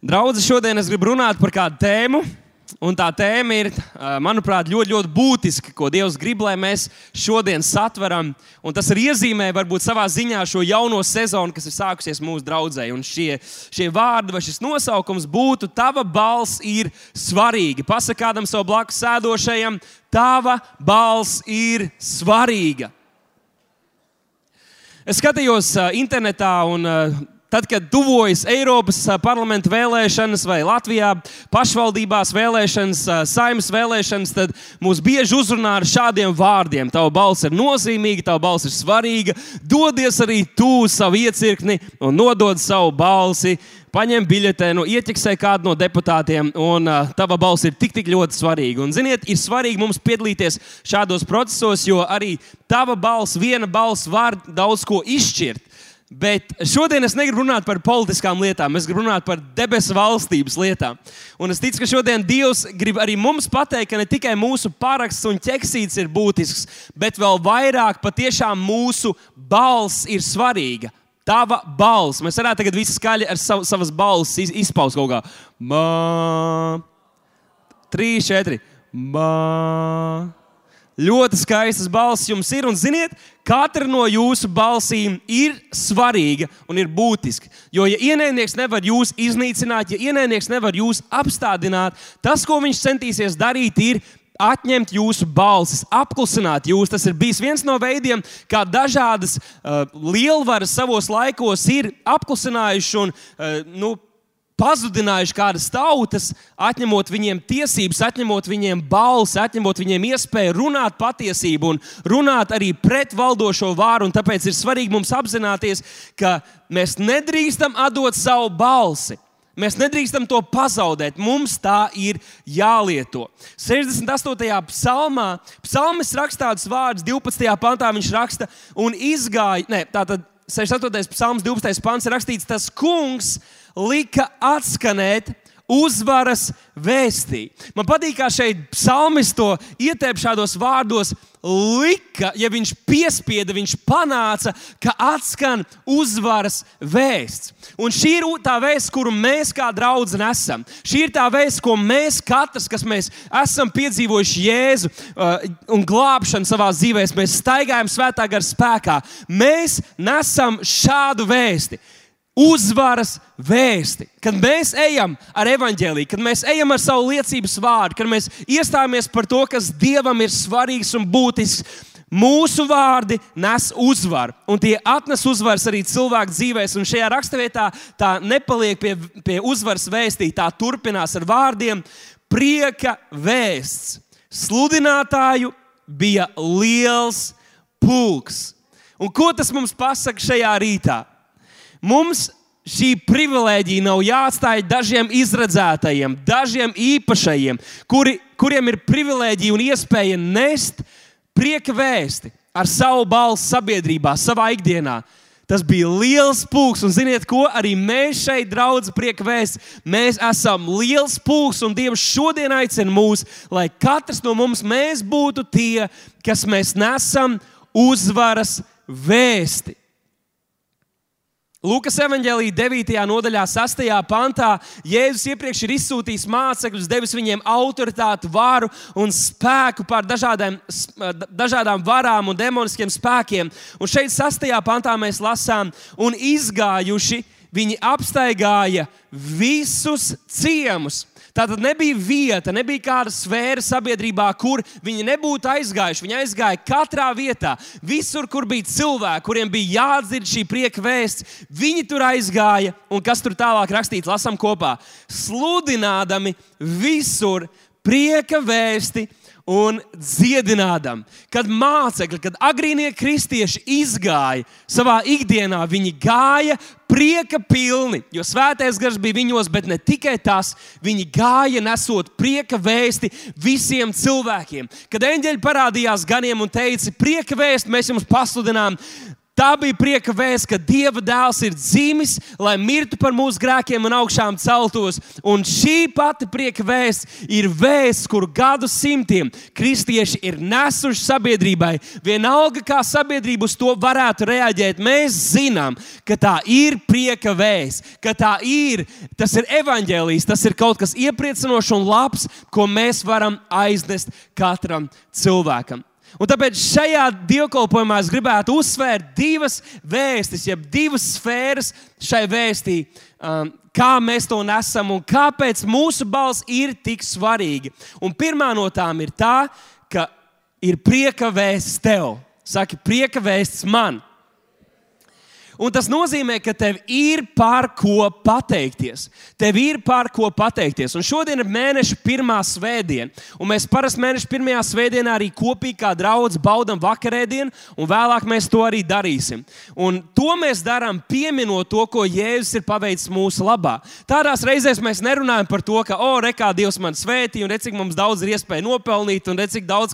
Draudzes šodien es gribu runāt par kādu tēmu. Un tā tēma ir, manuprāt, ļoti, ļoti būtiska, ko Dievs grib, lai mēs šodien satveram. Un tas ir iezīmē, varbūt savā ziņā, šo jauno sezonu, kas ir sākusies mūsu draudzē. Un šie, šie vārdi vai šis nosaukums būtu: Tava balss ir svarīga. Pasakā kādam savam blakus sēdošajam, Tava balss ir svarīga. Es skatījos internetā un Tad, kad tuvojas Eiropas parlamenta vēlēšanas vai Latvijā pašvaldībās vēlēšanas, saimnes vēlēšanas, tad mūs bieži uzrunā ar šādiem vārdiem. Tava balss ir nozīmīga, tava balss ir svarīga. Dodies arī tu savu iecirkni un nodod savu balsi. Paņem biļetēnu, ieķeksē kādu no deputātiem, un uh, tava balss ir tik, tik ļoti svarīga. Un, ziniet, ir svarīgi mums piedalīties šādos procesos, jo arī tava balss, viena balss var daudz ko izšķirt. Bet šodien es negribu runāt par politiskām lietām, es gribu runāt par debesu valstības lietām. Un es ticu, ka šodien Dievs grib arī mums pateikt, ka ne tikai mūsu paraksts un ķeksīts ir būtisks, bet vēl vairāk patiešām mūsu balss ir svarīga. Tava balss. Mēs varētu tagad visi skaļi ar sav, savas balss izpaust kaut kā. Mā, trīs, četri. Mā. Ļoti skaistas balss jums ir, un ziniet, katra no jūsu balsīm ir svarīga un ir būtiska. Jo, ja ienaidnieks nevar jūs iznīcināt, ja ienaidnieks nevar jūs apstādināt, tas, ko viņš centīsies darīt, ir atņemt jūsu balsis, apklusināt jūs. Tas ir bijis viens no veidiem, kā dažādas uh, lielvaras savos laikos ir apklusinājuši un uh, nu, pazudinājuši kādas tautas, atņemot viņiem tiesības, atņemot viņiem balsi, atņemot viņiem iespēju runāt patiesību un runāt arī pret valdošo vāru. Un tāpēc ir svarīgi mums apzināties, ka mēs nedrīkstam atdot savu balsi. Mēs nedrīkstam to pazaudēt. Mums tā ir jālieto. 68. psalmā psalmis raksta tādus vārdus, 12. pantā viņš raksta, un izgāja, ne, tātad 68. psalms, 12. pants ir rakstīts, tas kungs lika atskanēt uzvaras vēstī. Man patīk, kā šeit psalmis to ietēp šādos vārdos. Lika, ja viņš piespieda, viņš panāca, ka atskan uzvaras vēsts. Un šī ir tā vēsts, kuru mēs kā draugi nesam. Šī ir tā vēsts, ko mēs katrs, kas mēs esam piedzīvojuši Jēzu uh, un glābšanu savā dzīvē, mēs staigājam svētā gara spēkā. Mēs nesam šādu vēsti uzvaras vēsti. Kad mēs ejam ar evaņģēlīju, kad mēs ejam ar savu liecības vārdu, kad mēs iestājamies par to, kas Dievam ir svarīgs un būtisks, mūsu vārdi nes uzvaru. Un tie atnes uzvaras arī cilvēku dzīvēs. Un šajā raksturvietā tā nepaliek pie, pie uzvaras vēstī, tā turpinās ar vārdiem: prieka vēsts. Sludinātāju bija liels pulks. Un ko tas mums pasaka šajā rītā? Mums šī privilēģija nav jāatstāj dažiem izredzētajiem, dažiem īpašajiem, kuri, kuriem ir privilēģija un iespēja nest prieka vēsti ar savu balsi sabiedrībā, savā ikdienā. Tas bija liels pūks, un ziniet, ko arī mēs šeit, draugi, prieka vēsts. Mēs esam liels pūks, un Dievs šodien aicina mūs, lai katrs no mums būtu tie, kas mēs nesam uzvaras vēsti. Lūkas evanģēlīja 9. nodaļā, 6. pantā, Jēzus iepriekš ir izsūtījis mācekļus, devis viņiem autoritāti, varu un spēku pār dažādām, dažādām varām un demoniskiem spēkiem. Un šeit, 6. pantā, mēs lasām, un izgājuši viņi apstaigāja visus ciemus Tā tad nebija vieta, nebija kāda sfēra sabiedrībā, kur viņi nebūtu aizgājuši. Viņi aizgāja katrā vietā, visur, kur bija cilvēki, kuriem bija jādzird šī prieka vēsts. Viņi tur aizgāja, un kas tur tālāk rakstīts, lasām kopā. Sludinādami visur prieka vēsti un dziedinādam. Kad mācekļi, kad agrīnie kristieši izgāja savā ikdienā, viņi gāja prieka pilni, jo svētais gars bija viņos, bet ne tikai tas, viņi gāja nesot prieka vēsti visiem cilvēkiem. Kad eņģeļi parādījās ganiem un teica, prieka vēsti mēs jums pasludinām, Tā bija prieka vēsts, ka Dieva dēls ir dzimis, lai mirtu par mūsu grēkiem un augšām celtos. Un šī pati prieka vēsts ir vēsts, kuru gadu simtiem kristieši ir nesuši sabiedrībai. Vienalga, kā sabiedrība uz to varētu reaģēt, mēs zinām, ka tā ir prieka vēsts, ka tā ir, tas ir evaņģēlijs, tas ir kaut kas iepriecinošs un labs, ko mēs varam aiznest katram cilvēkam. Un tāpēc šajā dievkalpojumā es gribētu uzsvērt divas vēstis, jeb divas sfēras šai vēstī, um, kā mēs to nesam un kāpēc mūsu balss ir tik svarīga. Un pirmā no tām ir tā, ka ir prieka vēsts tev. Saki, prieka vēsts man. Un tas nozīmē, ka tev ir par ko pateikties. Tev ir par ko pateikties. Un šodien ir mēneša pirmā svētdiena. Un mēs parasti mēneša pirmajā svētdienā arī kopīgi kā draugi baudām vakarēdienu, un vēlāk mēs to arī darīsim. Un to mēs darām pieminot to, ko Jēzus ir paveicis mūsu labā. Tādās reizēs mēs nerunājam par to, ka, oh, re, kā Dievs man svētī, un re, cik mums daudz ir iespēja nopelnīt, un re, cik daudz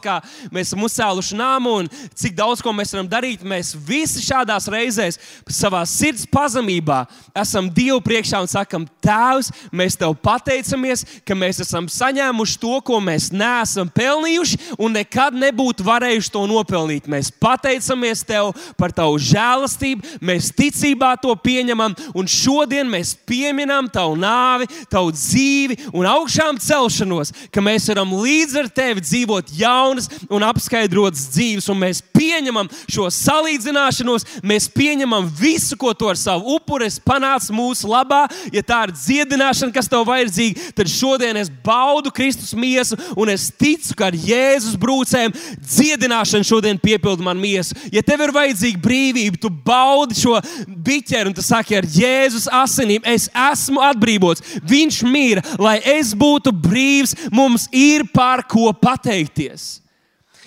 mēs esam uzcēluši nāmu, un cik daudz ko mēs varam darīt. Mēs visi šādās reizēs savā sirds pazemībā esam Dievu priekšā un sakam, Tēvs, mēs Tev pateicamies, ka mēs esam saņēmuši to, ko mēs neesam pelnījuši un nekad nebūtu varējuši to nopelnīt. Mēs pateicamies Tev par Tavu žēlastību, mēs ticībā to pieņemam un šodien mēs pieminam Tavu nāvi, Tavu dzīvi un augšām celšanos, ka mēs varam līdz ar Tevi dzīvot jaunas un apskaidrotas dzīves, un mēs pieņemam šo salīdzināšanos, mēs pieņemam visu, ko tu ar savu upuri panāc mūsu labā. Ja tā ir dziedināšana, kas tev vajadzīga, tad šodien es baudu Kristus miesu un es ticu, ka ar Jēzus brūcēm dziedināšana šodien piepilda man miesu. Ja tev ir vajadzīga brīvība, tu baudi šo biķeru un tu saki, ar Jēzus asinīm es esmu atbrīvots. Viņš mīra, lai es būtu brīvs. Mums ir par ko pateikties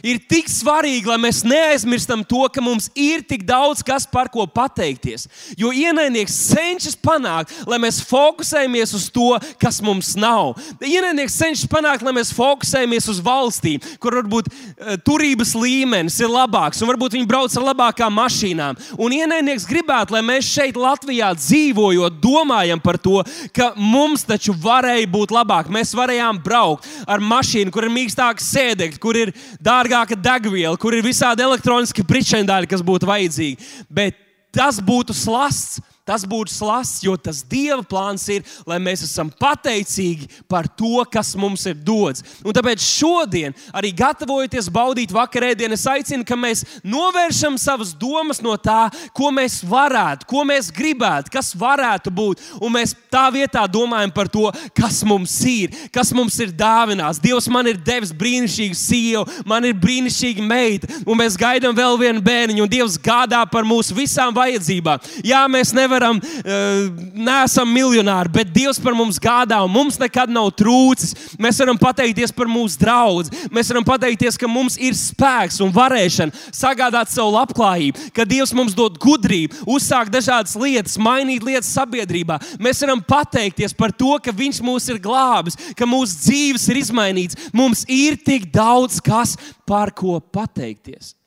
ir tik svarīgi, lai mēs neaizmirstam to, ka mums ir tik daudz kas par ko pateikties. Jo ienaidnieks cenšas panākt, lai mēs fokusējamies uz to, kas mums nav. Ienaidnieks cenšas panākt, lai mēs fokusējamies uz valstīm, kur varbūt uh, turības līmenis ir labāks, un varbūt viņi brauc ar labākām mašīnām. Un ienaidnieks gribētu, lai mēs šeit, Latvijā, dzīvojot, domājam par to, ka mums taču varēja būt labāk. Mēs varējām braukt ar mašīnu, kur ir mīkstāks sēdekļi, kur ir dārgāk dārgāka degviela, kur ir visādi elektroniski pričendāļi, kas būtu vajadzīgi. Bet tas būtu slasts Tas būtu slasts, jo tas Dieva plāns ir, lai mēs esam pateicīgi par to, kas mums ir dots. Un tāpēc šodien, arī gatavojoties baudīt vakarēdienu, es aicinu, ka mēs novēršam savas domas no tā, ko mēs varētu, ko mēs gribētu, kas varētu būt. Un mēs tā vietā domājam par to, kas mums ir, kas mums ir dāvinās. Dievs man ir devis brīnišķīgu sievu, man ir brīnišķīga meita, un mēs gaidām vēl vienu bērniņu, un Dievs gādā par mūsu visām vajadzībām. Jā, mēs nevaram nevaram, uh, neesam miljonāri, bet Dievs par mums gādā un mums nekad nav trūcis. Mēs varam pateikties par mūsu draugu. Mēs varam pateikties, ka mums ir spēks un varēšana sagādāt savu labklājību, ka Dievs mums dod gudrību, uzsākt dažādas lietas, mainīt lietas sabiedrībā. Mēs varam pateikties par to, ka Viņš mūs ir glābis, ka mūsu dzīves ir izmainīts. Mums ir tik daudz kas, par ko pateikties.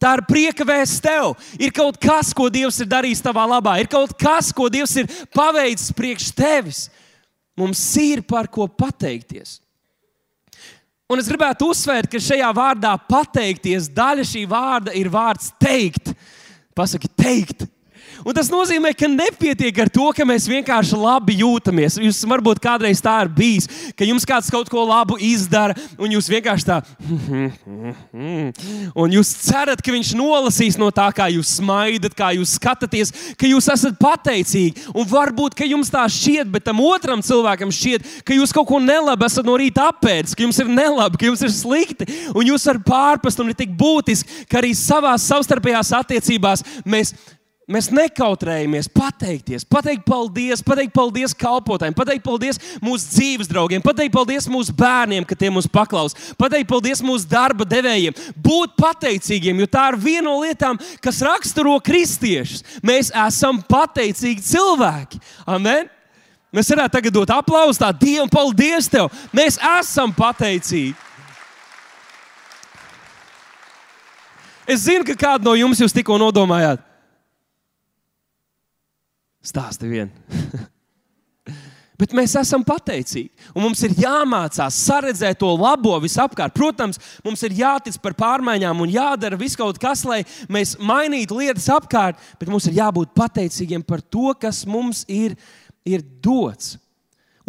Tā ir prieka vēsts tev. Ir kaut kas, ko Dievs ir darījis tavā labā, ir kaut kas, ko Dievs ir paveicis priekš tevis. Mums ir par ko pateikties. Un es gribētu uzsvērt, ka šajā vārdā pateikties, daļa šī vārda ir vārds teikt. Pasaki, teikt. Un tas nozīmē, ka nepietiek ar to, ka mēs vienkārši labi jūtamies. Jūs varbūt kādreiz tā ir bijis, ka jums kāds kaut ko labu izdara, un jūs vienkārši tā, un jūs cerat, ka viņš nolasīs no tā, kā jūs smaidat, kā jūs skatāties, ka jūs esat pateicīgi. Un varbūt, ka jums tā šķiet, bet tam otram cilvēkam šķiet, ka jūs kaut ko nelabi esat no rīta apēdis, ka jums ir nelabi, ka jums ir slikti, un jūs varat pārprast, un ir tik būtiski, ka arī savās savstarpējās attiecībās mēs Mēs nekautrējamies pateikties, pateikt paldies, pateikt paldies kalpotājiem, pateikt paldies mūsu dzīves draugiem, pateikt paldies mūsu bērniem, ka tie mūs paklaus, pateikt paldies mūsu darba devējiem. Būt pateicīgiem, jo tā ir viena no lietām, kas raksturo kristiešus. Mēs esam pateicīgi cilvēki. Amen! Mēs varētu tagad dot aplausu tādam Dievam, paldies tev! Mēs esam pateicīgi! Es zinu, ka kādu no jums jūs tikko nodomājāt. Stāsti vien. Bet mēs esam pateicīgi. Un mums ir jāmācās saredzēt to labo visapkārt. Protams, mums ir jātic par pārmaiņām un jādara viss kaut kas, lai mēs mainītu lietas apkārt. Bet mums ir jābūt pateicīgiem par to, kas mums ir, ir dots.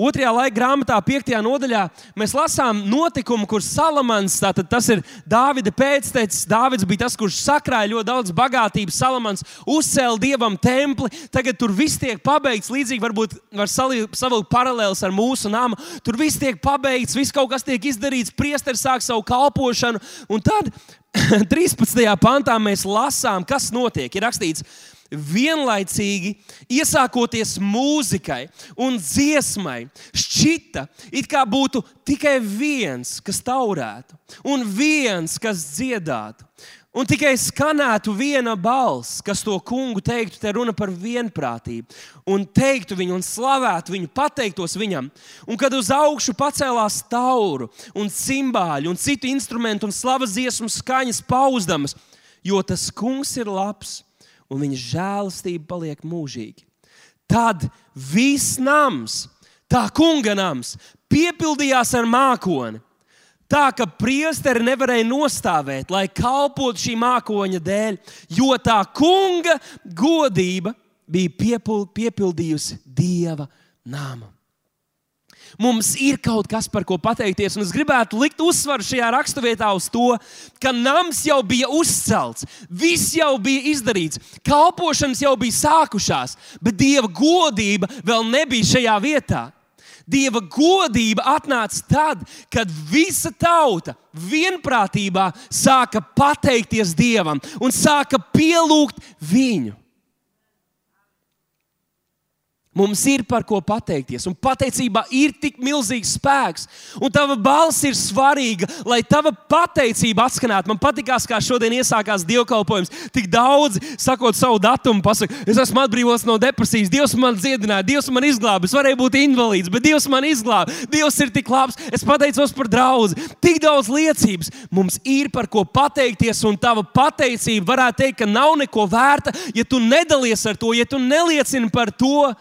Otrajā laika grāmatā, 5. nodaļā, mēs lasām notikumu, kur Salamans, tātad tas ir Dāvida pēctecis, Dāvids bija tas, kurš sakrāja ļoti daudz bagātības. Salamans uzcēla dievam templi, tagad tur viss tiek pabeigts. Līdzīgi varbūt var savilkt paralēlus ar mūsu namu. Tur viss tiek pabeigts, viss kaut kas tiek izdarīts, priesteris sāk savu kalpošanu. Un tad 13. pantā mēs lasām, kas notiek. Ir rakstīts, ka vienlaicīgi iesākoties mūzikai un dziesmai, šķita, it kā būtu tikai viens, kas taurētu, un viens, kas dziedātu. Un tikai skanētu viena balss, kas to kungu teiktu, te runa par vienprātību, un teiktu viņu, un slavētu viņu, pateiktos viņam. Un kad uz augšu pacēlās tauru, un cimbāļu, un citu instrumentu, un slavas dziesmu skaņas pauzdamas, jo tas kungs ir labs un viņa žēlastība paliek mūžīgi. Tad viss nams, tā kunga nams, piepildījās ar mākoni. Tā ka priesteri nevarēja nostāvēt, lai kalpotu šī mākoņa dēļ, jo tā kunga godība bija piepildījusi dieva nāmu. Mums ir kaut kas, par ko pateikties, un es gribētu likt uzsvaru šajā raksturvietā uz to, ka nams jau bija uzcelts, viss jau bija izdarīts, kalpošanas jau bija sākušās, bet dieva godība vēl nebija šajā vietā. Dieva godība atnāca tad, kad visa tauta vienprātībā sāka pateikties Dievam un sāka pielūgt viņu. Mums ir par ko pateikties, un pateicībā ir tik milzīgs spēks, un tava balss ir svarīga, lai tava pateicība atskanētu. Man patīkās, kā šodien iesākās dievkalpojums. Tik daudz, sakot savu datumu, pasakot, es esmu atbrīvots no depresijas, Dievs man dziedināja, Dievs man izglāba. Es varēju būt invalīds, bet Dievs man izglāba. Dievs ir tik labs, es pateicos par draugu. Tik daudz liecības. Mums ir par ko pateikties, un tava pateicība varētu teikt, ka nav neko vērta, ja tu nedalies ar to, ja tu neliecini par to.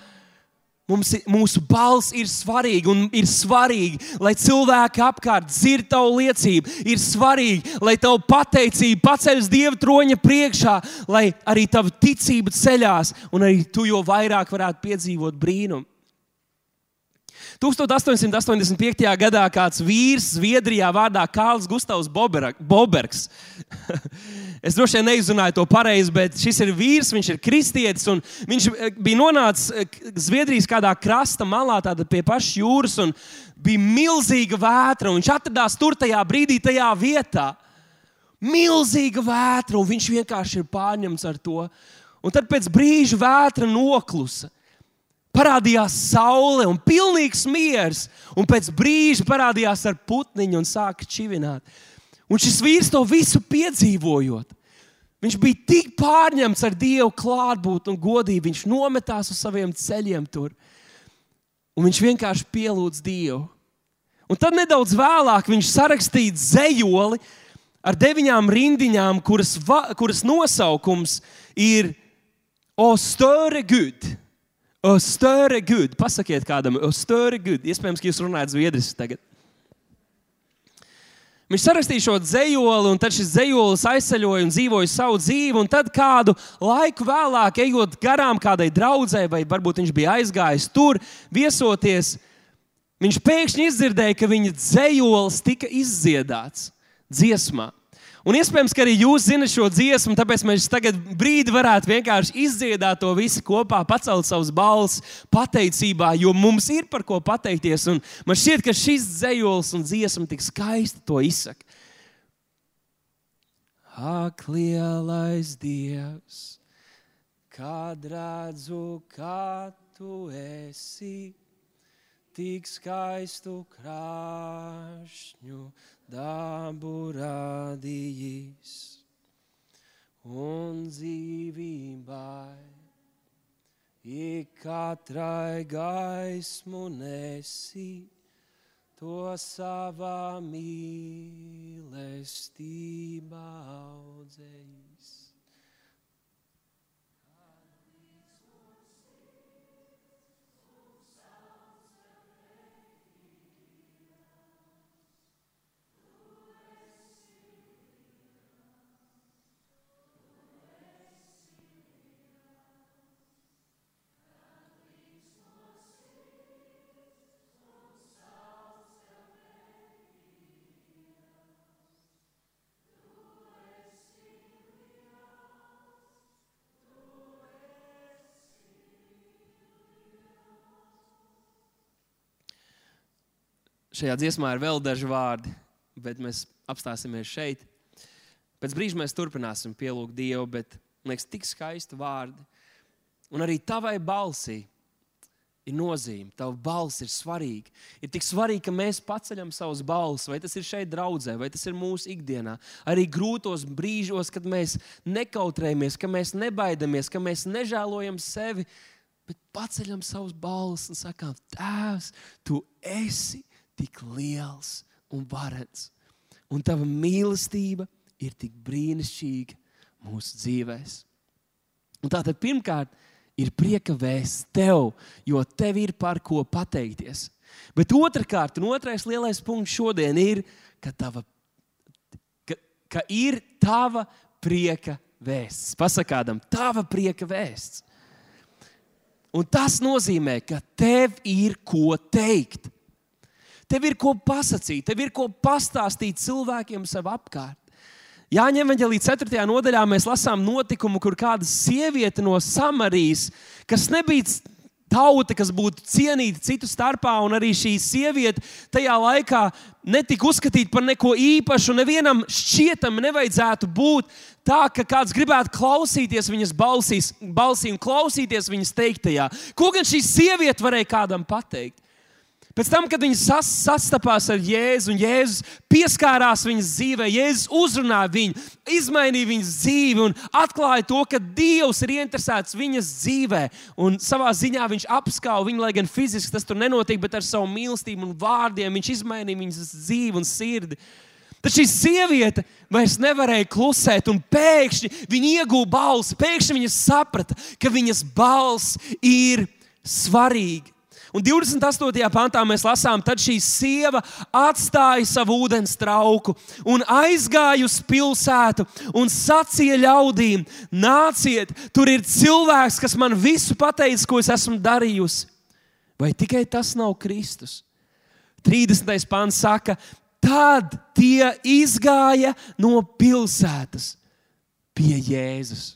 Mums, mūsu balss ir svarīga un ir svarīgi, lai cilvēki apkārt dzird tavu liecību. Ir svarīgi, lai tavu pateicību paceļas Dieva troņa priekšā, lai arī tava ticība ceļās un arī tu jo vairāk varētu piedzīvot brīnumu. 1885. gadā kāds vīrs Zviedrijā vārdā Kārls Gustavs Bobergs. es droši vien neizrunāju to pareizi, bet šis ir vīrs, viņš ir kristietis. Viņš eh, bija nonācis eh, Zviedrijas kādā krasta malā, tāda pie pašas jūras, un bija milzīga vētra. Viņš atradās tur tajā brīdī, tajā vietā. Milzīga vētra, un viņš vienkārši ir pārņemts ar to. Un tad pēc brīža vētra noklusa parādījās saule un pilnīgs miers, un pēc brīža parādījās ar putniņu un sāka čivināt. Un šis vīrs to visu piedzīvojot. Viņš bija tik pārņemts ar Dievu klātbūtni un godību. Viņš nometās uz saviem ceļiem tur. Un viņš vienkārši pielūdz Dievu. Un tad nedaudz vēlāk viņš sarakstīja dzējoli ar deviņām rindiņām, kuras, va, kuras nosaukums ir Ostöre Gud. Störe good. Pasakiet kādam, störe good. Iespējams, ka jūs runājat zviedriski tagad. Viņš sarakstīja šo dzējoli, un tad šis dzējolis aizceļoja un dzīvoja savu dzīvi. Un tad kādu laiku vēlāk, ejot garām kādai draudzē, vai varbūt viņš bija aizgājis tur, viesoties, viņš pēkšņi izdzirdēja, ka viņa dzējolis tika izdziedāts dziesmā. Un iespējams, ka arī jūs zinat šo dziesmu, tāpēc mēs tagad brīdi varētu vienkārši izdziedāt to visu kopā, pacelt savus balsis pateicībā, jo mums ir par ko pateikties. Un man šķiet, ka šis dzējols un dziesma tik skaisti to izsaka. Ak, lielais Dievs, kad redzu, kā tu esi, tik skaistu krāšņu dabu radījis un dzīvībai. Ik katrai gaismu nesi, to savā mīlestībā audzējis. Šajā dziesmā ir vēl daži vārdi, bet mēs apstāsimies šeit. Pēc brīža mēs turpināsim pielūgt Dievu, bet man liekas, tik skaisti vārdi. Un arī tavai balsī ir nozīme. Tava balss ir svarīga. Ir tik svarīgi, ka mēs paceļam savus balsis, vai tas ir šeit, draudzē, vai tas ir mūsu ikdienā. Arī grūtos brīžos, kad mēs nekautrējamies, ka mēs nebaidamies, ka mēs nežēlojam sevi, bet paceļam savus balsis un sakām, Tēvs, tu esi tik liels un varens. Un tava mīlestība ir tik brīnišķīga mūsu dzīvēm. Tātad pirmkārt ir prieka vēsts tev, jo tev ir par ko pateikties. Bet otrkārt, un otrais lielais punkts šodien ir, ka, tava, ka, ka ir tava prieka vēsts. Pasakādam, tava prieka vēsts. Un tas nozīmē, ka tev ir ko teikt. Tev ir ko pasakīt, tev ir ko pastāstīt cilvēkiem sev apkārt. Jāņem vērā līdz 4. nodaļā mēs lasām notikumu, kur kāda sieviete no Samarijas, kas nebija tauta, kas būtu cienīta citu starpā, un arī šī sieviete tajā laikā netika uzskatīta par neko īpašu. Nevienam šķietam nevajadzētu būt tā, ka kāds gribētu klausīties viņas balsīs, balsī un klausīties viņas teiktajā. Ko gan šī sieviete varēja kādam pateikt? Pēc tam, kad viņi sas, sastapās ar Jēzu, un Jēzus pieskārās viņas dzīvē, Jēzus uzrunāja viņu, izmainīja viņas dzīvi un atklāja to, ka Dievs ir interesēts viņas dzīvē. Un savā ziņā viņš apskauja viņu, lai gan fiziski tas tur nenotiek, bet ar savu mīlestību un vārdiem viņš izmainīja viņas dzīvi un sirdi. Tad šī sieviete vairs nevarēja klusēt, un pēkšņi viņa iegūta balsi. Pēkšņi viņa saprata, ka viņas balss ir svarīga. Un 28. pantā mēs lasām, tad šī sieva atstāja savu ūdens trauku un aizgāja uz pilsētu un sacīja ļaudīm: Nāciet, tur ir cilvēks, kas man visu pateicis, ko es esmu darījusi. Vai tikai tas nav Kristus? 30. pāns saka, tad tie izgāja no pilsētas pie Jēzus.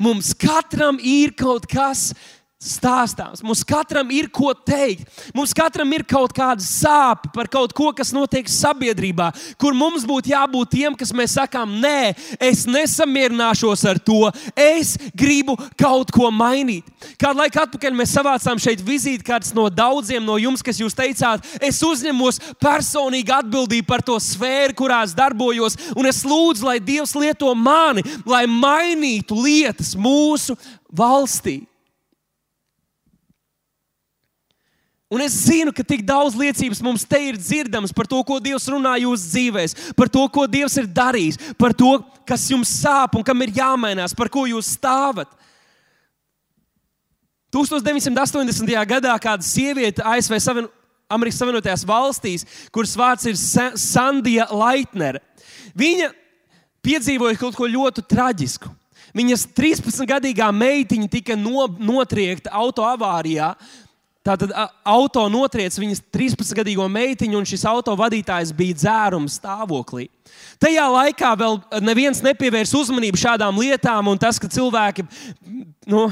Mums katram ir kaut kas, kas stāstāms. Mums katram ir ko teikt. Mums katram ir kaut kāda sāpe par kaut ko, kas notiek sabiedrībā, kur mums būtu jābūt tiem, kas mēs sakām, nē, es nesamierināšos ar to. Es gribu kaut ko mainīt. Kādu laiku atpakaļ mēs savācām šeit vizītkartes no daudziem no jums, kas jūs teicāt, es uzņemos personīgi atbildību par to sfēru, kurās darbojos, un es lūdzu, lai Dievs lieto mani, lai mainītu lietas mūsu valstī. Un es zinu, ka tik daudz liecības mums te ir dzirdamas par to, ko Dievs runā jūsu dzīvēs, par to, ko Dievs ir darījis, par to, kas jums sāp un kam ir jāmainās, par ko jūs stāvat. 1980. gadā kāda sieviete ASV Savien Amerikas Savienotajās valstīs, kuras vārds ir Sandija Laitnere, viņa piedzīvoja kaut ko ļoti traģisku. Viņas 13-gadīgā meitiņa tika no, notriekta autoavārijā, Tātad auto notriec viņas 13-gadīgo meitiņu, un šis auto vadītājs bija dzēruma stāvoklī. Tajā laikā vēl neviens nepievērs uzmanību šādām lietām, un tas, ka cilvēki nu,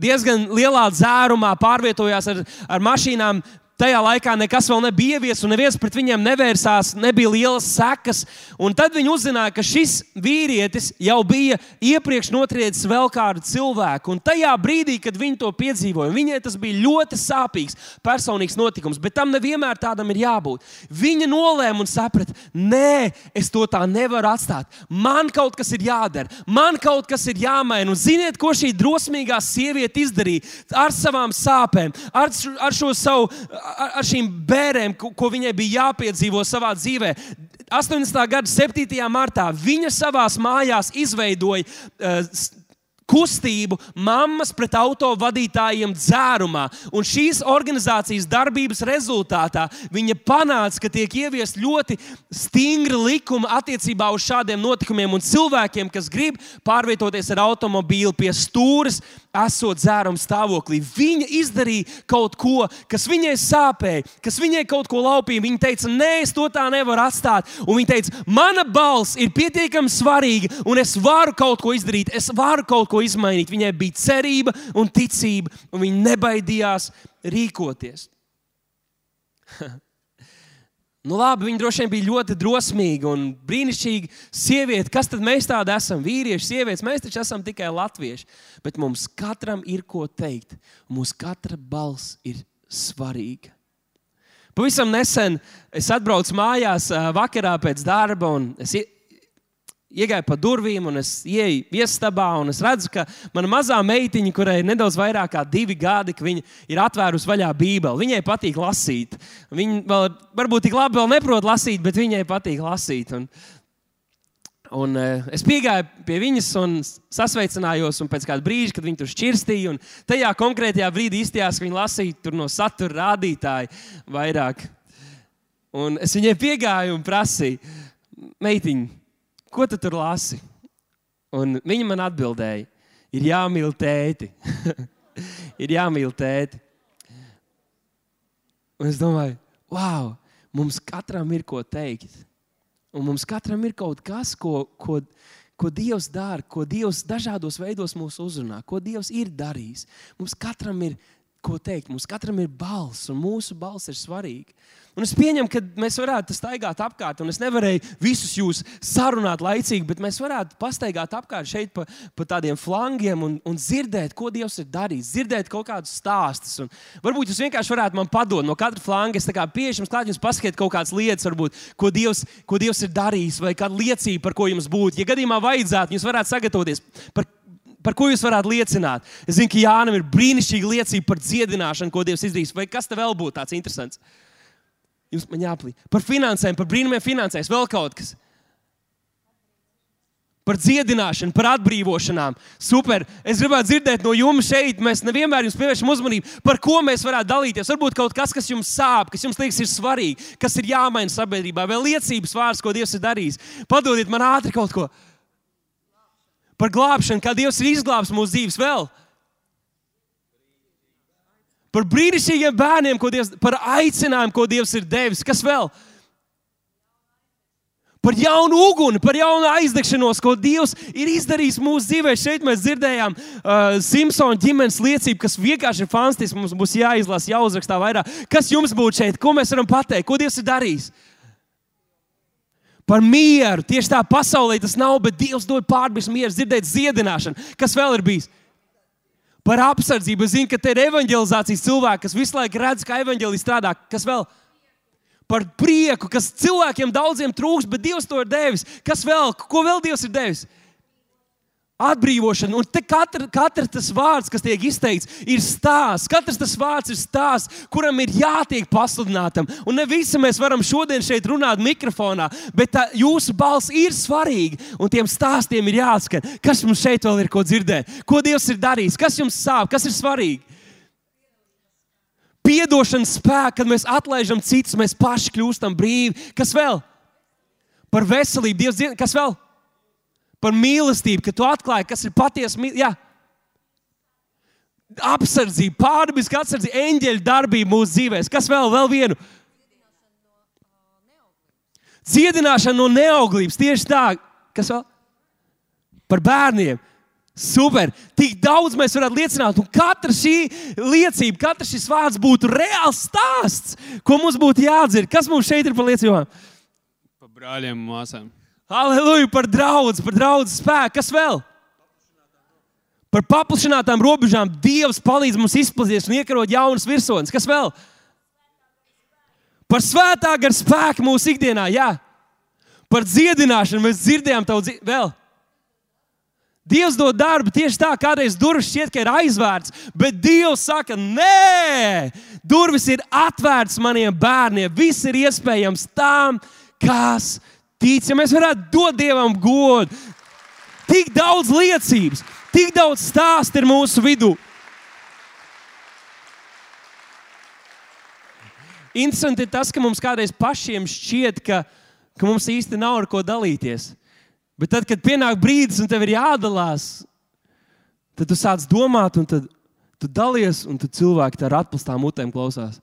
diezgan lielā dzērumā pārvietojās ar, ar mašīnām, Tajā laikā nekas vēl nebija ieviesis, un neviens pret viņiem nevērsās, nebija lielas sekas. Un tad viņi uzzināja, ka šis vīrietis jau bija iepriekš notriedzis vēl kādu cilvēku. Un tajā brīdī, kad viņi to piedzīvoja, viņai tas bija ļoti sāpīgs, personīgs notikums, bet tam nevienmēr tādam ir jābūt. Viņa nolēma un saprata, nē, es to tā nevaru atstāt. Man kaut kas ir jādara, man kaut kas ir jāmaina. Un ziniet, ko šī drosmīgā sieviete izdarīja ar savām sāpēm, ar, ar šo savu ar, ar šīm bērniem, ko, ko viņai bija jāpiedzīvo savā dzīvē. 80. gada 7. martā viņa savā mājās izveidoja uh, kustību mammas pret autovadītājiem dzērumā. Un šīs organizācijas darbības rezultātā viņa panāca, ka tiek ieviest ļoti stingri likumi attiecībā uz šādiem notikumiem un cilvēkiem, kas grib pārvietoties ar automobīlu pie stūres, esot dzēruma stāvoklī. Viņa izdarīja kaut ko, kas viņai sāpēja, kas viņai kaut ko laupīja. Viņa teica, nē, es to tā nevaru atstāt. Un viņa teica, mana balss ir pietiekami svarīga, un es varu kaut ko izdarīt, es varu kaut ko izmainīt. Viņai bija cerība un ticība, un viņa nebaidījās rīkoties. Nu, labi, viņa droši vien bija ļoti drosmīga un brīnišķīga sieviete. Kas tad mēs tādi esam? Vīrieši, sievietes, mēs taču esam tikai latvieši. Bet mums katram ir ko teikt. Mūsu katra balss ir svarīga. Pavisam nesen es atbraucu mājās vakarā pēc darba, un es iegāju pa durvīm, un es ienāku viesistabā, un es redzu, ka mana mazā meitiņa, kurai ir nedaudz vairāk kā divi gadi, viņa ir atvērusi vaļā Bībeli. Viņai patīk lasīt. Viņa vēl, varbūt tik labi vēl neprot lasīt, bet viņai patīk lasīt. Un, un, uh, es piegāju pie viņas un sasveicinājos, un pēc kāda brīža, kad viņa tur šķirstīja, un tajā konkrētajā brīdī izstījās, ka viņa lasīja no satura rādītāja vairāk. Un es viņai piegāju un prasīju, meitiņa, ko tu tur lasi? Un viņa man atbildēja, ir jāmīl tēti. ir jāmīl tēti. Un es domāju, wow, mums katram ir ko teikt. Un mums katram ir kaut kas, ko, ko, ko Dievs dara, ko Dievs dažādos veidos mūs uzrunā, ko Dievs ir darījis. Mums katram ir ko teikt, mums katram ir balss, un mūsu balss ir svarīga. Un es pieņemu, ka mēs varētu staigāt apkārt, un es nevarēju visus jūs sarunāt laicīgi, bet mēs varētu pastaigāt apkārt šeit pa, pa tādiem flangiem un, un dzirdēt, ko Dievs ir darījis, dzirdēt kaut kādus stāstus. Un varbūt jūs vienkārši varētu man padot no katra flanga. Es pieeju jums klāt, jums pasakiet kaut kādas lietas, varbūt, ko, Dievs, ko Dievs ir darījis, vai kāda liecība, par ko jums būtu. Ja gadījumā vajadzētu, jūs varētu sagatavoties. Par par ko jūs varētu liecināt? Es zinu, ka Jānis ir brīnišķīga liecība par dziedināšanu, ko Dievs izdarīs. Vai kas te vēl būtu tāds interesants? Jums man jāplīd. Par finansēm, par brīnumiem finansēs, vēl kaut kas. Par dziedināšanu, par atbrīvošanām. Super. Es gribētu dzirdēt no jums šeit. Mēs nevienmēr jums pievēršam uzmanību, par ko mēs varētu dalīties. Varbūt kaut kas, kas jums sāp, kas jums liekas, ir svarīgi, kas ir jāmaina sabiedrībā, vai liecības vārds, ko Dievs ir darījis. Padodiet man ātri kaut ko par glābšanu, kā Dievs ir izglābs mūsu dzīves vēl par brīnišķīgiem bērniem, ko Dievs, par aicinājumu, ko Dievs ir devis. Kas vēl? Par jaunu uguni, par jaunu aizdegšanos, ko Dievs ir izdarījis mūsu dzīvē. Šeit mēs dzirdējām uh, Simpsona ģimenes liecību, kas vienkārši ir fantastiski. Mums būs jāizlasa, jāuzrakstā vairāk. Kas jums būtu šeit? Ko mēs varam pateikt? Ko Dievs ir darījis? Par mieru. Tieši tā pasaulē tas nav, bet Dievs dod pārbīdes mieru, dzirdēt dziedināšanu. Kas vēl ir bijis? par apsardzību. Es zinu, ka te ir evanģelizācijas cilvēki, kas visu laiku redz, kā evanģēlī strādā. Kas vēl? Par prieku, kas cilvēkiem daudziem trūks, bet Dievs to ir devis. Kas vēl? Ko vēl Dievs ir devis? Atbrīvošana. Un katra, katra tas vārds, kas tiek izteikts, ir stāsts. Katrs tas vārds ir stāsts, kuram ir jātiek pasludinātam. Un ne visi mēs varam šodien šeit runāt mikrofonā, bet tā, jūsu balss ir svarīga. Un tiem stāstiem ir jāskan. Kas mums šeit vēl ir ko dzirdēt? Ko Dievs ir darījis? Kas jums sāp? Kas ir svarīgi? Piedošanas spēks, kad mēs atlaižam citus, mēs paši kļūstam brīvi. Kas vēl? Par veselību, Dievs, kas vēl? Par mīlestību, ka tu atklāji, kas ir patiesa mīlestība. Apsardzība, pārdabiska apsardzība, eņģeļa darbība mūsu dzīvēm. Kas vēl? Vēl vienu. Dziedināšana no neauglības. Tieši tā. Kas vēl? Par bērniem. Super! Tik daudz mēs varētu liecināt, un katra šī liecība, katrs šis vārds būtu reāls stāsts, ko mums būtu jādzird. Kas mums šeit ir par liecībām? Par brāļiem un māsām. Aleluja par draugu, par draugu spēku. Kas vēl? Par paplašinātām robežām Dievs palīdz mums izplatīties un iekarot jaunas virsotnes. Kas vēl? Par svētā gara spēku mūsu ikdienā, jā. Par dziedināšanu mēs dzirdējām tavu dziedināšanu. Vēl. Dievs dod darbu tieši tā, kādreiz durvis šķiet, ka ir aizvērts, bet Dievs saka, nē, durvis ir atvērtas maniem bērniem. Viss ir iespējams tām, kas tic. Ja mēs varētu dot Dievam godu, tik daudz liecības, tik daudz stāstu ir mūsu vidū. Interesanti ir tas, ka mums kādreiz pašiem šķiet, ka, ka mums īsti nav ar ko dalīties. Bet tad, kad pienāk brīdis un tev ir jādalās, tad tu sāc domāt, un tad tu dalies, un tad cilvēki ar atpūstām mutēm klausās.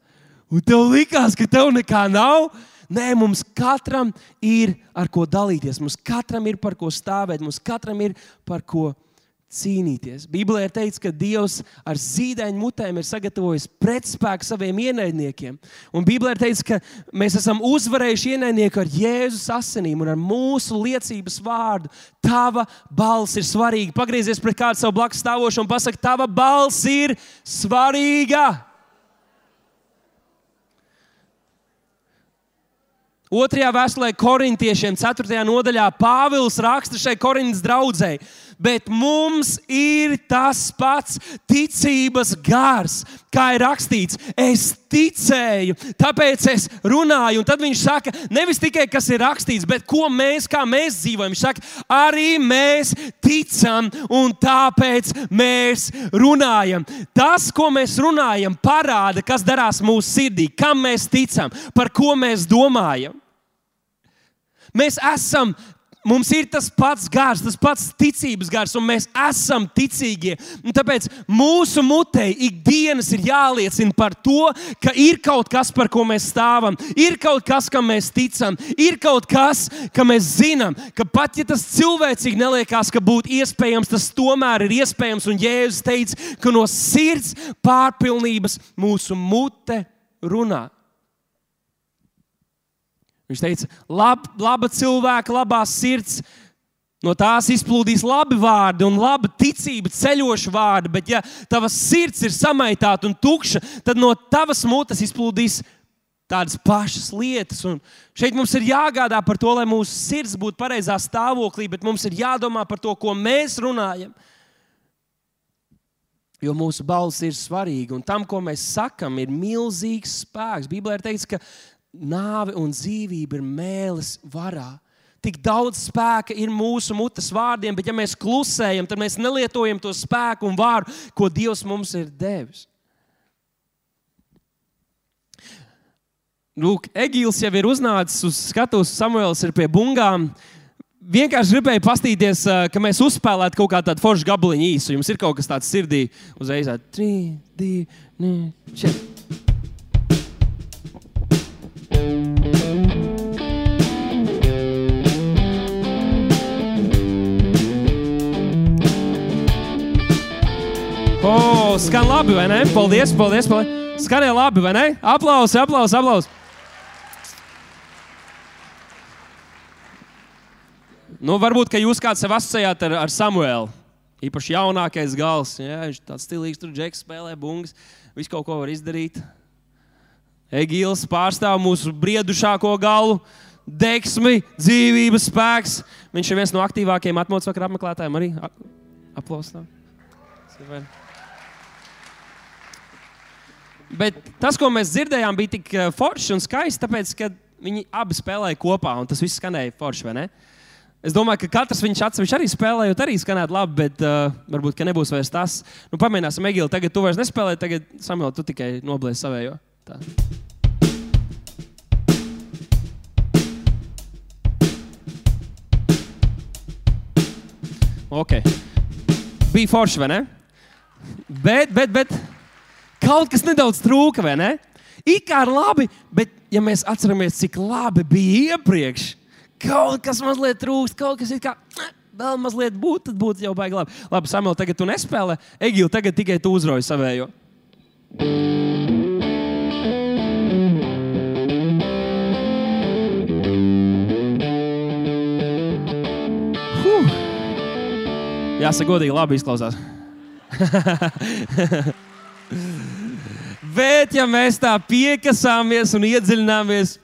Un tev likās, ka tev nekā nav. Nē, mums katram ir ar ko dalīties, mums katram ir par ko stāvēt, mums katram ir par ko cīnīties. Bībelē ir teikts, ka Dievs ar zīdaiņu mutēm ir sagatavojis pretspēku saviem ienaidniekiem. Un Bībelē ir teikts, ka mēs esam uzvarējuši ienaidnieku ar Jēzus asinīm un ar mūsu liecības vārdu. Tava balss ir svarīga. Pagriezies pret kādu savu blakus stāvošu un pasak, tava balss ir svarīga. Otrajā vēstulē korintiešiem, 4. nodaļā, Pāvils raksta šai Korintas draudzēji bet mums ir tas pats ticības gars, kā ir rakstīts. Es ticēju, tāpēc es runāju. Un tad viņš saka, nevis tikai kas ir rakstīts, bet ko mēs, kā mēs dzīvojam. Viņš saka, arī mēs ticam, un tāpēc mēs runājam. Tas, ko mēs runājam, parāda, kas darās mūsu sirdī, kam mēs ticam, par ko mēs domājam. Mēs esam Mums ir tas pats gars, tas pats ticības gars, un mēs esam ticīgie. Un tāpēc mūsu mutei ikdienas ir jāliecina par to, ka ir kaut kas, par ko mēs stāvam, ir kaut kas, kam mēs ticam, ir kaut kas, ka mēs zinām, ka pat ja tas cilvēcīgi neliekās, ka būtu iespējams, tas tomēr ir iespējams. Un Jēzus teica, ka no sirds pārpilnības mūsu mute runā. Viņš teica, lab, laba cilvēka, labā sirds. No tās izplūdīs labi vārdi un laba ticība, ceļoša vārdi, bet, ja tavs sirds ir samaitāta un tukša, tad no tavas mutes izplūdīs tādas pašas lietas. Un šeit mums ir jāgādā par to, lai mūsu sirds būtu pareizā stāvoklī, bet mums ir jādomā par to, ko mēs runājam. Jo mūsu balss ir svarīga, un tam, ko mēs sakām, ir milzīgs spēks. Bībelē ir teikts, ka nāve un dzīvība ir mēlis varā. Tik daudz spēka ir mūsu mutes vārdiem, bet ja mēs klusējam, tad mēs nelietojam to spēku un vārdu, ko Dievs mums ir devis. Lūk, Egīls jau ir uznācis uz skatuves, Samuēls ir pie bungām. Vienkārši gribēju paskatīties, ka mēs uzspēlētu kaut kādu foršu gabaliņu īsu. Jums ir kaut kas tāds sirdī, uzreiz tādu 3, 2, 4. Oh, skan labi, vai ne? Paldies, paldies. paldies. Skanēja labi, vai ne? Aplausi, aplausi, aplausi. Nu, varbūt, ka jūs kāds sev asociējat ar, ar Samuelu. Īpaši jaunākais gals. Jā, viņš tāds stilīgs, tur džeks spēlē bungas. Visu kaut ko var izdarīt. Egīls pārstāv mūsu briedušāko galu, deksmi, dzīvības spēks. Viņš ir viens no aktīvākajiem atmodas vakar apmeklētājiem. Arī aplausām. Bet tas, ko mēs dzirdējām, bija tik eh, forši un skaisti, tāpēc, ka viņi abi spēlēja kopā un tas viss skanēja forši. Es domāju, ka katrs viņš atsevišķi arī spēlējot, arī skanētu labi, bet uh, varbūt nebūs vairs tas. Nu, pamēģināsim, Egīla, tagad tu vairs nespēlē, tagad Samuēl, tu tikai noblēsi savējo. Tā. Ok. Bija forši, vai ne? Bet, bet, bet kaut kas nedaudz trūka, vai ne? It kā ir labi, bet ja mēs atceramies, cik labi bija iepriekš, kaut kas mazliet trūkst, kaut kas ir kā. Vēl mazliet būtu, tad būtu jau baigi labi. Labi, Samuēl, tagad tu nespēlē. Egīla, tagad tikai tu uzroji savējo. Huh. Jāsaka, godīgi, labi izklausās. Bet, ja mēs tā piekasāmies un iedziļināmies,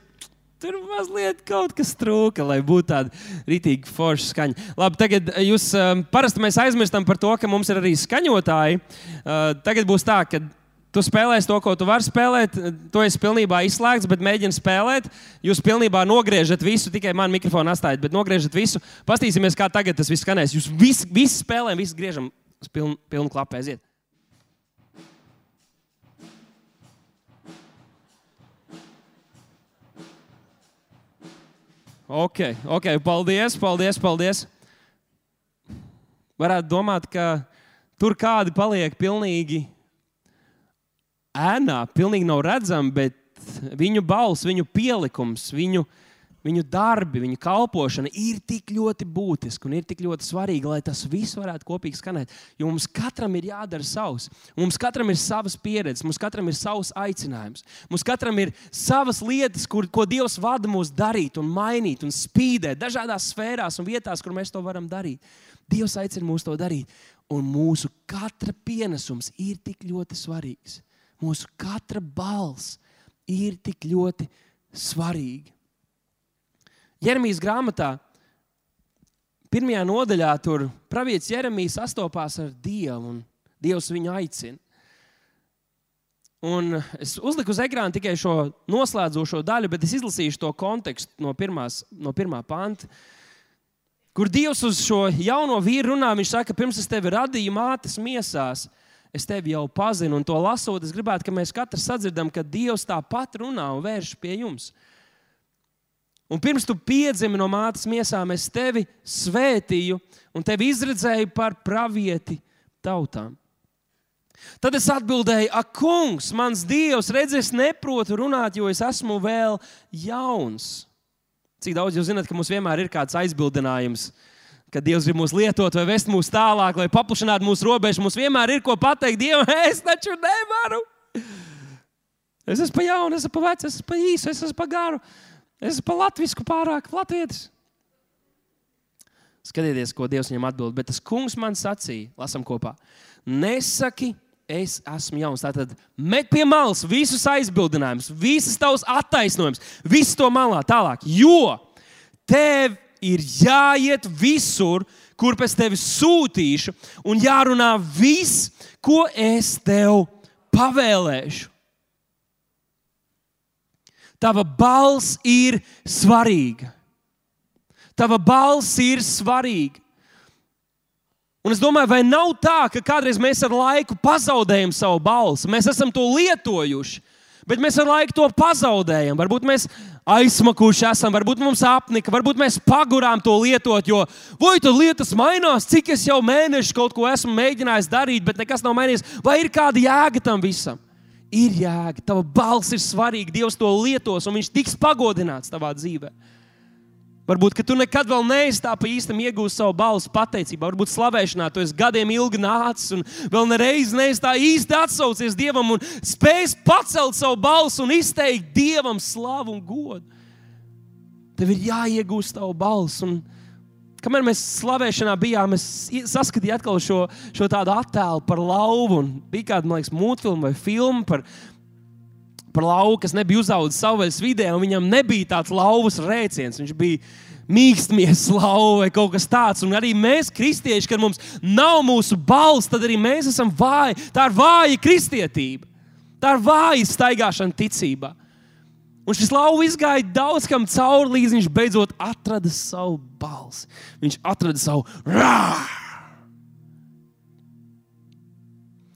tur mazliet kaut kas trūka, lai būtu tāda rītīga forša skaņa. Labi, tagad jūs um, parasti aizmirstam par to, ka mums ir arī skaņotāji. Uh, tagad būs tā, ka tu spēlēsi to, ko tu vari spēlēt, to es pilnībā izslēgts, bet mēģini spēlēt. Jūs pilnībā nogriežat visu, tikai man mikrofonu atstājat, bet nogriežat visu. Pastīsimies, kā tagad tas viss skanēs. Jūs visi, visi spēlējam, visi griežam uz pilnu, pilnu klapu aiziet. Ok, ok, paldies, paldies, paldies. Varētu domāt, ka tur kādi paliek pilnīgi ēnā, pilnīgi nav redzami, bet viņu balss, viņu pielikums, viņu, viņu darbi, viņu kalpošana ir tik ļoti būtiska un ir tik ļoti svarīga, lai tas viss varētu kopīgi skanēt. Jo mums katram ir jādara savs. Mums katram ir savas pieredzes, mums katram ir savs aicinājums. Mums katram ir savas lietas, kur, ko Dievs vada mūs darīt un mainīt un spīdēt dažādās sfērās un vietās, kur mēs to varam darīt. Dievs aicina mūs to darīt. Un mūsu katra pienesums ir tik ļoti svarīgs. Mūsu katra balss ir tik ļoti svarīga. Jeremijas grāmatā, pirmajā nodaļā, tur pravietis Jeremijas sastopās ar Dievu, un Dievs viņu aicina. Un es uzliku uz ekrāna tikai šo noslēdzošo daļu, bet es izlasīšu to kontekstu no, pirmās, no pirmā panta. Kur Dievs uz šo jauno vīru runā, viņš saka, pirms es tevi radīju mātes miesās, es tevi jau pazinu. Un to lasot, es gribētu, lai mēs katrs sadzirdam, ka Dievs tāpat runā un vērš pie jums. Un pirms tu piedzimi no mātes miesām, es tevi svētīju un tevi izredzēju par pravieti tautām. Tad es atbildēju, ak, kungs, mans dievs, redz, es neprotu runāt, jo es esmu vēl jauns. Cik daudz jūs zināt, ka mums vienmēr ir kāds aizbildinājums, ka Dievs grib mūs lietot vai vest mūs tālāk, lai paplašinātu mūsu robežu. Mums vienmēr ir ko pateikt Dievam, es taču nevaru. Es esmu pa jaunu, es esmu pa vecu, es esmu pa īsu, es esmu pa garu, es esmu pa latviešu pārāk latviešu. Skatieties, ko Dievs viņam atbild. Bet tas kungs man sacīja, lasam kopā. Nesaki, es esmu jauns. Tātad met pie malas visus aizbildinājumus, visas tavas attaisnojumus, visu to malā tālāk. Jo tev ir jāiet visur, kur pēc tevis sūtīšu, un jārunā viss, ko es tev pavēlēšu. Tava balss ir svarīga. Tava balss ir svarīga. Un es domāju, vai nav tā, ka kādreiz mēs ar laiku pazaudējam savu balsi? Mēs esam to lietojuši, bet mēs ar laiku to pazaudējam. Varbūt mēs aizsmakuši esam, varbūt mums apnika, varbūt mēs pagurām to lietot, jo vai tur lietas mainās, cik es jau mēnešu kaut ko esmu mēģinājis darīt, bet nekas nav mainījies. Vai ir kāda jēga tam visam? Ir jēga, tava balss ir svarīga, Dievs to lietos, un Viņš tiks pagodināts tavā dzīvēm. Varbūt, ka tu nekad vēl neesi tā pa īstam iegūst savu balsu pateicībā. Varbūt slavēšanā tu esi gadiem ilgi nācis un vēl nereiz neesi tā īsti atsaucies Dievam un spējis pacelt savu balsu un izteikt Dievam slavu un godu. Tev ir jāiegūst savu balsu. Un, kamēr mēs slavēšanā bijām, es saskatīju atkal šo, šo tādu attēlu par lauvu. Bija kāda, man liekas, mūtfilma vai filma par, par lauku, kas nebija uzaugusi savvaļas vidē, un viņam nebija tāds lauvas rēciens. Viņš bija mīkstmies lauva vai kaut kas tāds. Un arī mēs, kristieši, kad mums nav mūsu balss, tad arī mēs esam vāji. Tā ir vāja kristietība. Tā ir vāja staigāšana ticībā. Un šis lauva izgāja daudz kam cauri, līdz viņš beidzot atrada savu balsi. Viņš atrada savu rādu.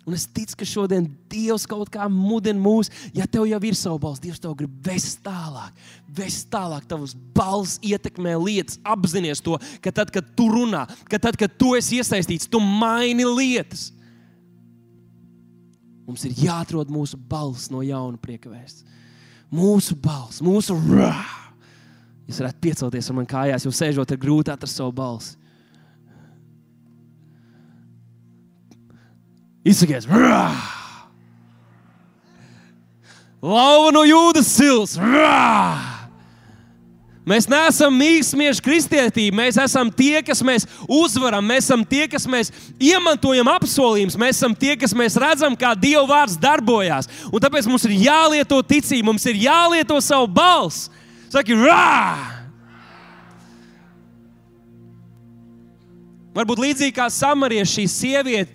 Un es ticu, ka šodien Dievs kaut kā mudina mūs, ja tev jau ir sava balss, Dievs tev grib vest tālāk, vest tālāk. Tavs balss ietekmē lietas, apzināties to, ka tad, kad tu runā, ka tad, kad tu esi iesaistīts, tu maini lietas. Mums ir jāatrod mūsu balss no jauna priekvēsts. Mūsu balss, mūsu rā. Jūs varat piecelties ar mani kājās, jo sēžot ir grūti atrast savu balsi. Izsakies! Lauva no jūdas sils! Rā! Mēs neesam mīkstnieši kristietība. Mēs esam tie, kas mēs uzvaram. Mēs esam tie, kas mēs iemantojam apsolījumus. Mēs esam tie, kas mēs redzam, kā Dieva vārds darbojas. Un tāpēc mums ir jālieto ticība, mums ir jālieto savu balsi. Saki, rā! Varbūt līdzīgi kā samarieši šī sieviete,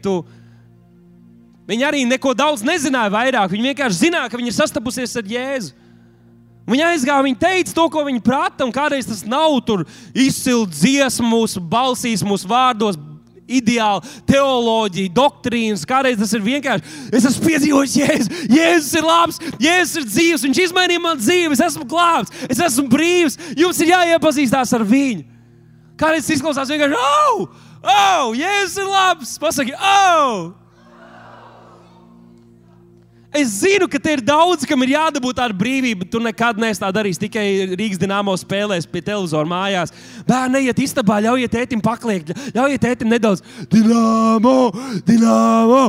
viņa arī neko daudz nezināja vairāk. Viņa vienkārši zināja, ka viņa ir sastapusies ar Jēzu. Viņa aizgāja, viņa teica to, ko viņa prata, un kādreiz tas nav tur izcils dziesmu, mūsu balsīs, mūsu vārdos, ideāli, teoloģija, doktrīnas. Kādreiz tas ir vienkārši. Es esmu piedzīvojis, Jēzus, Jēzus ir labs, Jēzus ir dzīves, Viņš izmainīja man dzīvi, es esmu glābts, es esmu brīvs. Jums ir jāiepazīstās ar viņu. Kādreiz tas izklausās vienkārši, oh, oh, Jēzus ir labs. Pasaki, oh! Es zinu, ka te ir daudz, kam ir jādabūt tāda brīvība. Tu nekad neesi tā darījis. Tikai Rīgas dīnāmo spēlēs pie televizora mājās. Bērni, ejiet istabā, ļaujiet tētim pakliegt, ļaujiet tētim nedaudz. Dīnāmo, dīnāmo!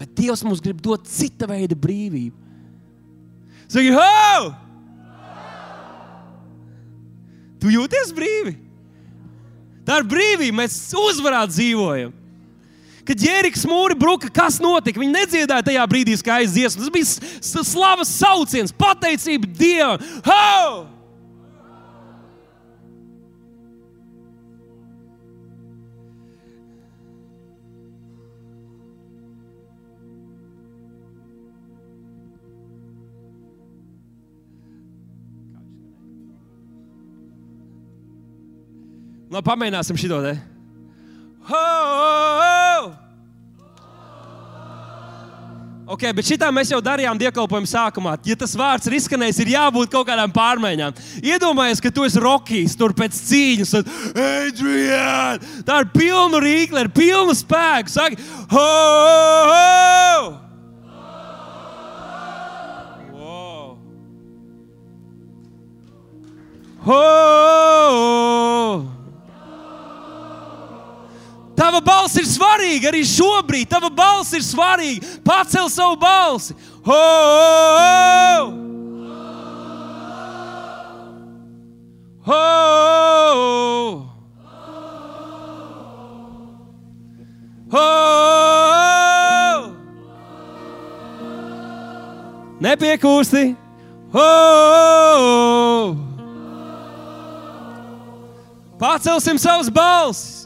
Bet Dievs mums grib dot cita veida brīvību. Saki, ho! Tu jūties brīvi? Tā ir brīvība, mēs uzvarā dzīvojam. Kad ģērbs mūri bruka, kas notika? Viņi nedziedāja tajā brīdī skaistu dziesmu. Tas bija slavas sauciens, pateicība Dievam. Ho! Labi, pamēģināsim šo te. Ok, bet šitā mēs jau darījām dievkalpojumu sākumā. Ja tas vārds ir izskanējis, ir jābūt kaut kādām pārmaiņām. Iedomājies, ka tu esi Rokijs, tur pēc cīņas, un Adrian! Tā ir pilna rīkla, ir pilna spēka. Saki, ho! ho! Wow. Ho! Tava balss ir svarīga arī šobrīd. Tava balss ir svarīga. Pacel savu balsi. Ho, ho, ho. Ho, ho. Nepiekūsti. Ho, ho. Pacelsim savus balsis.